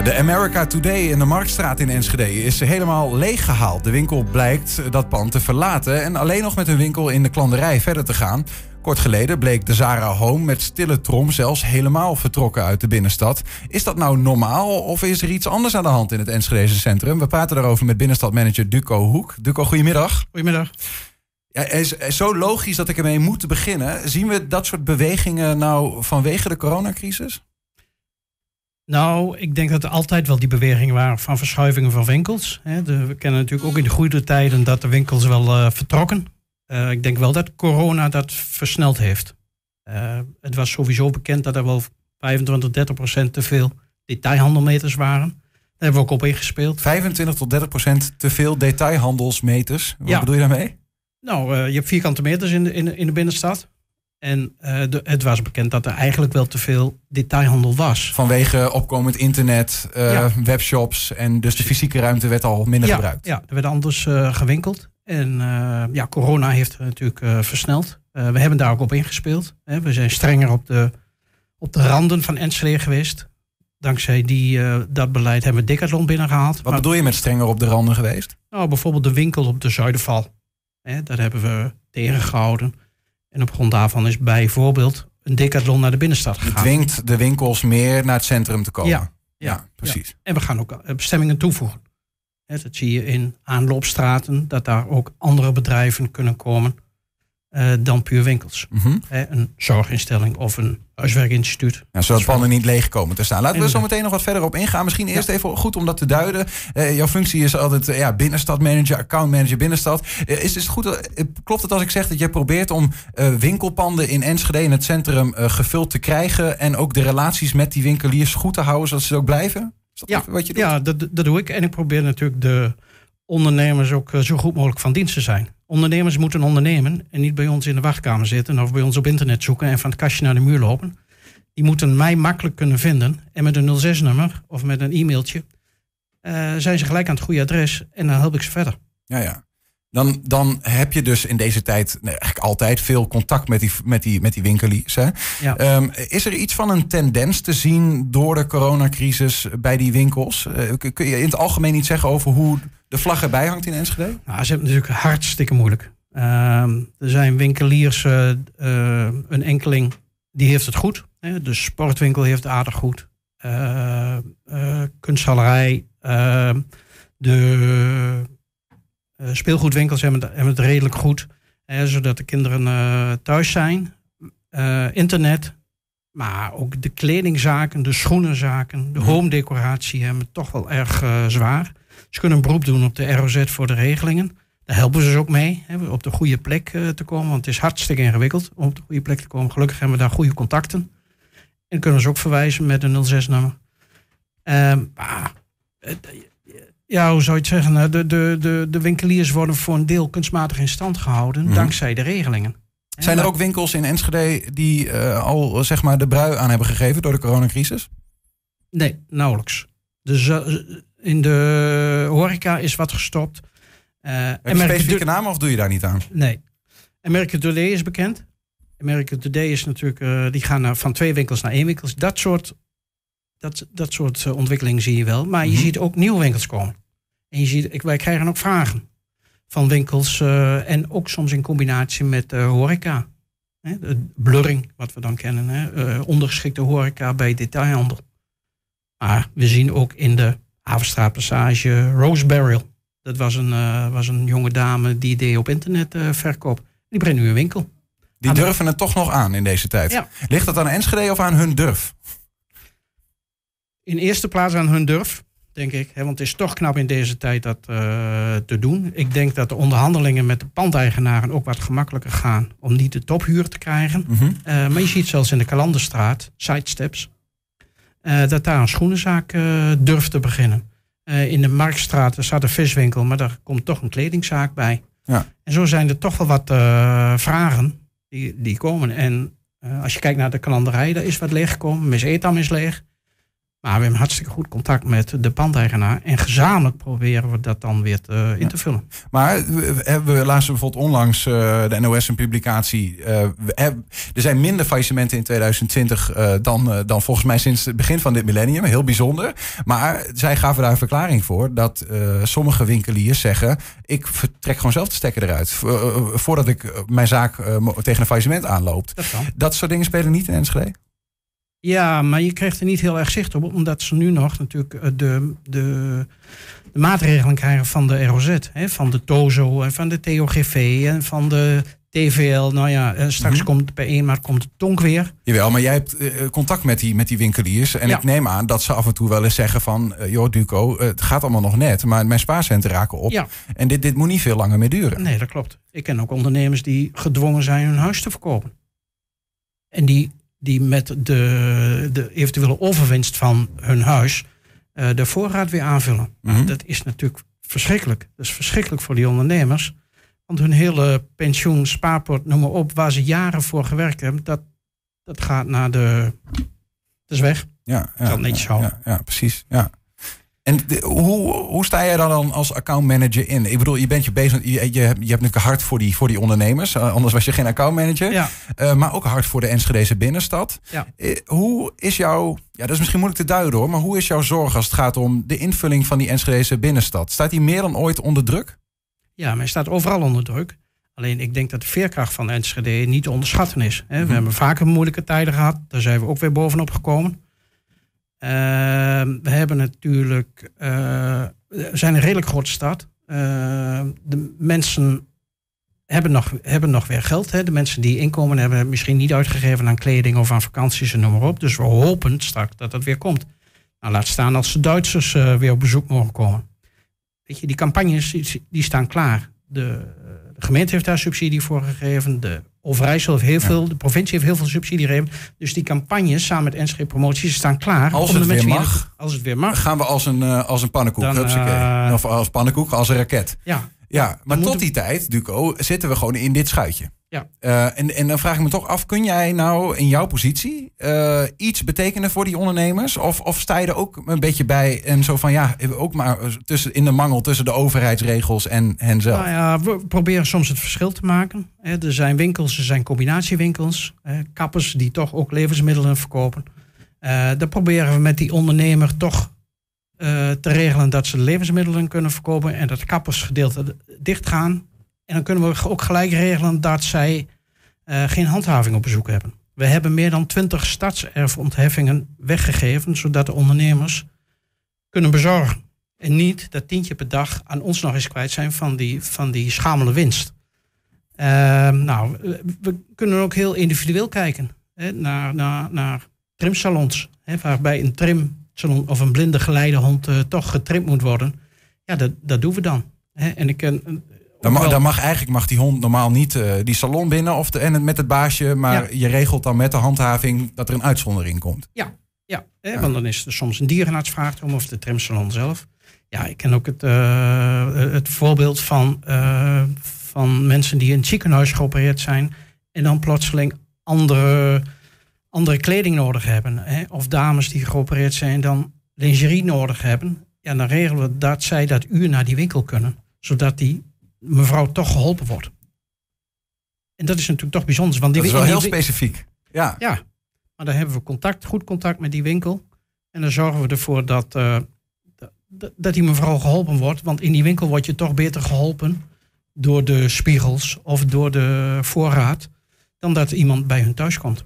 Ja, de America Today in de Marktstraat in Enschede is helemaal leeggehaald. De winkel blijkt dat pand te verlaten en alleen nog met een winkel in de klanderij verder te gaan. Kort geleden bleek de Zara Home met stille trom zelfs helemaal vertrokken uit de binnenstad. Is dat nou normaal of is er iets anders aan de hand in het Enschedeze centrum? We praten daarover met binnenstadmanager Duco Hoek. Duco, goedemiddag. Goedemiddag. Ja, is, is zo logisch dat ik ermee moet beginnen. Zien we dat soort bewegingen nou vanwege de coronacrisis? Nou, ik denk dat er altijd wel die bewegingen waren van verschuivingen van winkels. we kennen natuurlijk ook in de goede tijden dat de winkels wel uh, vertrokken. Uh, ik denk wel dat corona dat versneld heeft. Uh, het was sowieso bekend dat er wel 25, 30 procent te veel detailhandelmeters waren. Daar hebben we ook op ingespeeld. 25 tot 30 procent te veel detailhandelsmeters. Wat bedoel je daarmee? Nou, je hebt vierkante meters in de, in de, in de binnenstad. En uh, de, het was bekend dat er eigenlijk wel te veel detailhandel was. Vanwege opkomend internet, uh, webshops en dus de fysieke ruimte werd al minder ja, gebruikt. Ja, er werd anders uh, gewinkeld. En ja, corona heeft natuurlijk versneld. we hebben daar ook op ingespeeld. Hè. We zijn strenger op de, op de randen van Enschede geweest. Dankzij die, dat beleid hebben we Decathlon binnengehaald. Wat bedoel je met strenger op de randen geweest? Nou, bijvoorbeeld de winkel op de Zuiderval. Hè, daar hebben we tegengehouden. En op grond daarvan is bijvoorbeeld een decathlon naar de binnenstad gegaan. Het dwingt de winkels meer naar het centrum te komen. Ja, ja, precies. En we gaan ook eh, bestemmingen toevoegen. Dat zie je in aanloopstraten, dat daar ook andere bedrijven kunnen komen uh, dan puur winkels. Mm een zorginstelling of een huiswerkinstituut. Zodat panden niet leeg komen te staan. Laten we zo meteen nog wat verder op ingaan. Misschien eerst even goed om dat te duiden. Uh, jouw functie is altijd uh, ja, binnenstadmanager, accountmanager binnenstad. Uh, is, is het goed, klopt het als ik zeg dat jij probeert om winkelpanden in Enschede in het centrum gevuld te krijgen en ook de relaties met die winkeliers goed te houden, zodat ze ook blijven? Is dat ja, wat je doet? Ja, dat, dat doe ik. En ik probeer natuurlijk de ondernemers ook zo goed mogelijk van dienst te zijn. Ondernemers moeten ondernemen en niet bij ons in de wachtkamer zitten of bij ons op internet zoeken en van het kastje naar de muur lopen. Die moeten mij makkelijk kunnen vinden en met een 06-nummer of met een e-mailtje uh, zijn ze gelijk aan het goede adres en dan help ik ze verder. Ja, ja. Dan, dan heb je dus in deze tijd nee, eigenlijk altijd veel contact met die, met die, met die winkeliers. Hè? Ja. Um, is er iets van een tendens te zien door de coronacrisis bij die winkels? Uh, kun je in het algemeen iets zeggen over hoe de vlag erbij hangt in Enschede? Nou, ze hebben natuurlijk hartstikke moeilijk. Uh, er zijn winkeliers, uh, een enkeling, die heeft het goed. Hè? De sportwinkel heeft het aardig goed. kunsthalerij, ehm, de speelgoedwinkels hebben het, hebben het redelijk goed. Hè, zodat de kinderen thuis zijn. internet, maar ook de kledingzaken, de schoenenzaken, de mhm. home decoratie hebben het toch wel erg zwaar. Ze kunnen een beroep doen op de ROZ voor de regelingen. Daar helpen ze dus ook mee, hè, op de goede plek uh, te komen. Want het is hartstikke ingewikkeld om op de goede plek te komen. Gelukkig hebben we daar goede contacten. En kunnen ze ook verwijzen met een 06-nummer. Uh, ehm, ja, hoe zou je het zeggen? Nou, de, de, de, de winkeliers worden voor een deel kunstmatig in stand gehouden mhm. dankzij de regelingen. Zijn er ook winkels in Enschede die uh, al zeg maar, de brui aan hebben gegeven door de coronacrisis? Nee, nauwelijks. Dus in de horeca is wat gestopt. Uh, Heb je specifieke namen of doe je daar niet aan? Nee. America Today is bekend. America Today is natuurlijk, uh, die gaan naar, van twee winkels naar één winkel. Dat soort, dat, dat soort uh, ontwikkelingen zie je wel. Maar je mhm. ziet ook nieuwe winkels komen. En je ziet, ik, wij krijgen ook vragen van winkels. en ook soms in combinatie met horeca. Hè, blurring, wat we dan kennen. Hè, ondergeschikte horeca bij detailhandel. Maar we zien ook in de Havenstraatpassage, Rose Barrel. Dat was een, uh, was een jonge dame die deed op internet uh, verkoop. Die brengt nu een winkel. Die durven het toch nog aan in deze tijd. Ja. Ligt dat aan Enschede of aan hun durf? In eerste plaats aan hun durf, denk ik. Want het is toch knap in deze tijd dat uh, te doen. Ik denk dat de onderhandelingen met de pandeigenaren ook wat gemakkelijker gaan. Om niet de tophuur te krijgen. Mm -hmm. maar je ziet zelfs in de Kalanderstraat, sidesteps. Uh, dat daar een schoenenzaak uh, durft te beginnen. Uh, in de Marktstraat staat een viswinkel, maar daar komt toch een kledingzaak bij. Ja. En zo zijn er toch wel wat vragen die, die komen. En als je kijkt naar de kalanderij, daar is wat leeg gekomen. Mis Etam is leeg. Maar we hebben hartstikke goed contact met de pandeigenaar. En gezamenlijk proberen we dat dan weer te, in te vullen. Maar we, we lazen bijvoorbeeld onlangs uh, de NOS een publicatie. Uh, we, er zijn minder faillissementen in 2020 uh, dan, dan volgens mij sinds het begin van dit millennium. Heel bijzonder. Maar zij gaven daar een verklaring voor dat sommige winkeliers zeggen... ik trek gewoon zelf de stekker eruit. voordat ik mijn zaak tegen een faillissement aanloopt. Dat, dat soort dingen spelen niet in Enschede? Ja, maar je krijgt er niet heel erg zicht op, omdat ze nu nog natuurlijk eh, de, de, de maatregelen krijgen van de ROZ, hè, van de TOZO en van de TOGV en van de TVL. Nou ja, eh, straks mm -hmm. komt bij een maar komt de tonk weer. Jawel, maar jij hebt uh, contact met die, met die winkeliers. En ja. ik neem aan dat ze af en toe wel eens zeggen van... Uh, joh, Duco, het gaat allemaal nog net, maar mijn spaarcenten raken op. Ja. En dit, dit moet niet veel langer meer duren. Nee, dat klopt. Ik ken ook ondernemers die gedwongen zijn hun huis te verkopen. En die die met de, de eventuele overwinst van hun huis uh, de voorraad weer aanvullen. Mm -hmm. Dat is natuurlijk verschrikkelijk. Dat is verschrikkelijk voor die ondernemers. Want hun hele pensioen, spaarpot, noem maar op, waar ze jaren voor gewerkt hebben, dat, dat gaat naar de. Dat is weg. Ja, ja, zal netjes houden. Ja, ja, precies. Ja. En de, hoe, hoe sta jij daar dan als accountmanager in? Ik bedoel, je bent je bezig, je, je, je hebt natuurlijk hard voor die, voor die ondernemers. Uh, anders was je geen accountmanager. Ja. Uh, maar ook hard voor de Enschedeze binnenstad. Ja. Uh, hoe is jouw, ja dat is misschien moeilijk te duiden hoor, maar hoe is jouw zorg als het gaat om de invulling van die Enschedeze binnenstad? Staat die meer dan ooit onder druk? Ja, maar hij staat overal onder druk. Alleen ik denk dat de veerkracht van Enschede niet te onderschatten is. Hè. We Mhm. hebben vaker moeilijke tijden gehad. Daar zijn we ook weer bovenop gekomen. Uh, we hebben natuurlijk, we zijn een redelijk grote stad. Uh, de mensen hebben nog, hebben nog weer geld. Hè. De mensen die inkomen hebben, misschien niet uitgegeven aan kleding of aan vakanties en noem maar op. Dus we hopen straks dat dat weer komt. Nou, laat staan als de Duitsers uh, weer op bezoek mogen komen. Weet je, die campagnes die, die staan klaar. De, de, gemeente heeft daar subsidie voor gegeven. De Overijssel heeft heel veel, de provincie heeft heel veel subsidie gegeven. Dus die campagnes samen met Enschede Promoties staan klaar. Als om het de weer mag, als het weer mag. gaan we als een, uh, als een pannenkoek. Dan, uh, of als pannenkoek, als een raket. Ja, Ja, maar tot die tijd, Duco, zitten we gewoon in dit schuitje. Ja. Uh, en, en dan vraag ik me toch af, kun jij nou in jouw positie uh, iets betekenen voor die ondernemers? Of, of sta je er ook een beetje bij en zo van ja, ook maar tussen, in de mangel tussen de overheidsregels en hen zelf? Nou ja, we proberen soms het verschil te maken. Er zijn winkels, er zijn combinatiewinkels, kappers die toch ook levensmiddelen verkopen. Uh, dan proberen we met die ondernemer toch te regelen dat ze levensmiddelen kunnen verkopen en dat kappersgedeelte dicht gaan. En dan kunnen we ook gelijk regelen dat zij uh, geen handhaving op bezoek hebben. We hebben meer dan twintig stadserfontheffingen weggegeven, zodat de ondernemers kunnen bezorgen. En niet dat tientje per dag aan ons nog eens kwijt zijn van die, van die schamele winst. Uh, nou, we kunnen ook heel individueel kijken hè, naar, naar, naar trimsalons, hè, waarbij een trim of een blinde geleidehond uh, toch getrimd moet worden. Ja, dat, dat doen we dan. Hè? En ik dan mag, dan mag eigenlijk mag die hond normaal niet uh, die salon binnen of de, en met het baasje, maar ja. je regelt dan met de handhaving dat er een uitzondering komt. Ja, ja, hè? ja. want dan is er soms een dierenarts vraagt om of de trimsalon zelf. Ja, ik ken ook het, het voorbeeld van, van mensen die in het ziekenhuis geopereerd zijn en dan plotseling andere andere kleding nodig hebben. Hè, of dames die geopereerd zijn dan lingerie nodig hebben. Ja, dan regelen we dat zij dat uur naar die winkel kunnen. Zodat die mevrouw toch geholpen wordt. En dat is natuurlijk toch bijzonder. Want die dat is wel heel specifiek. Ja. ja, maar dan hebben we contact, goed contact met die winkel. En dan zorgen we ervoor dat, uh, dat, dat die mevrouw geholpen wordt. Want in die winkel word je toch beter geholpen door de spiegels of door de voorraad. Dan dat iemand bij hun thuis komt.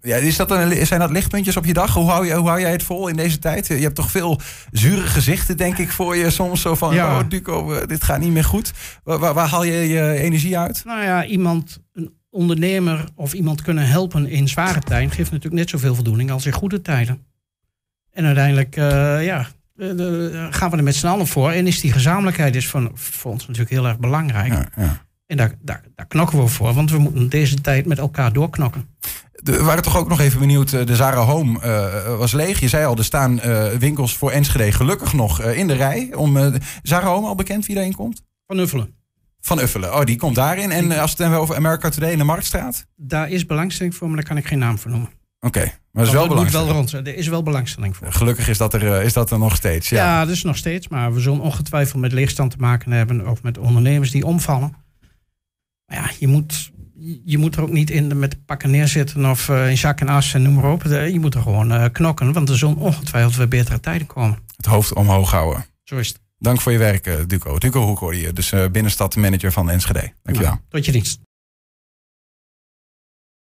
Ja, is dat een, zijn dat lichtpuntjes op je dag? Hoe hou, je, hoe hou jij het vol in deze tijd? Je hebt toch veel zure gezichten, denk ik, voor je soms. Zo van, ja. oh Duco, dit gaat niet meer goed. Waar, waar, waar, haal je je energie uit? Nou ja, iemand, een ondernemer of iemand kunnen helpen in zware tijden... geeft natuurlijk net zoveel voldoening als in goede tijden. En uiteindelijk, uh, ja, uh, gaan we er met z'n allen voor. En is die gezamenlijkheid is voor, voor ons natuurlijk heel erg belangrijk. Ja, ja. En daar, daar, daar knokken we voor, want we moeten deze tijd met elkaar doorknokken. We waren toch ook nog even benieuwd. De Zara Home uh, was leeg. Je zei al, er staan uh, winkels voor Enschede gelukkig nog uh, in de rij. Om, Zara Home al bekend wie daarin komt? Van Uffelen. Van Uffelen. Oh, die komt daarin. En als het dan wel over America Today in de Marktstraat? Daar is belangstelling voor, maar daar kan ik geen naam voor noemen. Oké, maar dat is wel moet wel rond. Er is wel belangstelling voor. Gelukkig is dat, er, eh, is dat er nog steeds. Ja. Ja, dat is nog steeds. Maar we zullen ongetwijfeld met leegstand te maken hebben. Of met ondernemers die omvallen. Ja, je moet, je moet er ook niet in de- met pakken neerzitten. Of eh, in zak en as en noem maar op. De- Je moet er gewoon eh, knokken. Want er zullen ongetwijfeld weer betere tijden komen. Het hoofd omhoog houden. Zo is het. Dank voor je werk, eh, Duco. Duco Hoek hoorde je, dus binnenstadmanager van Enschede. Dankjewel. Nou, tot je dienst.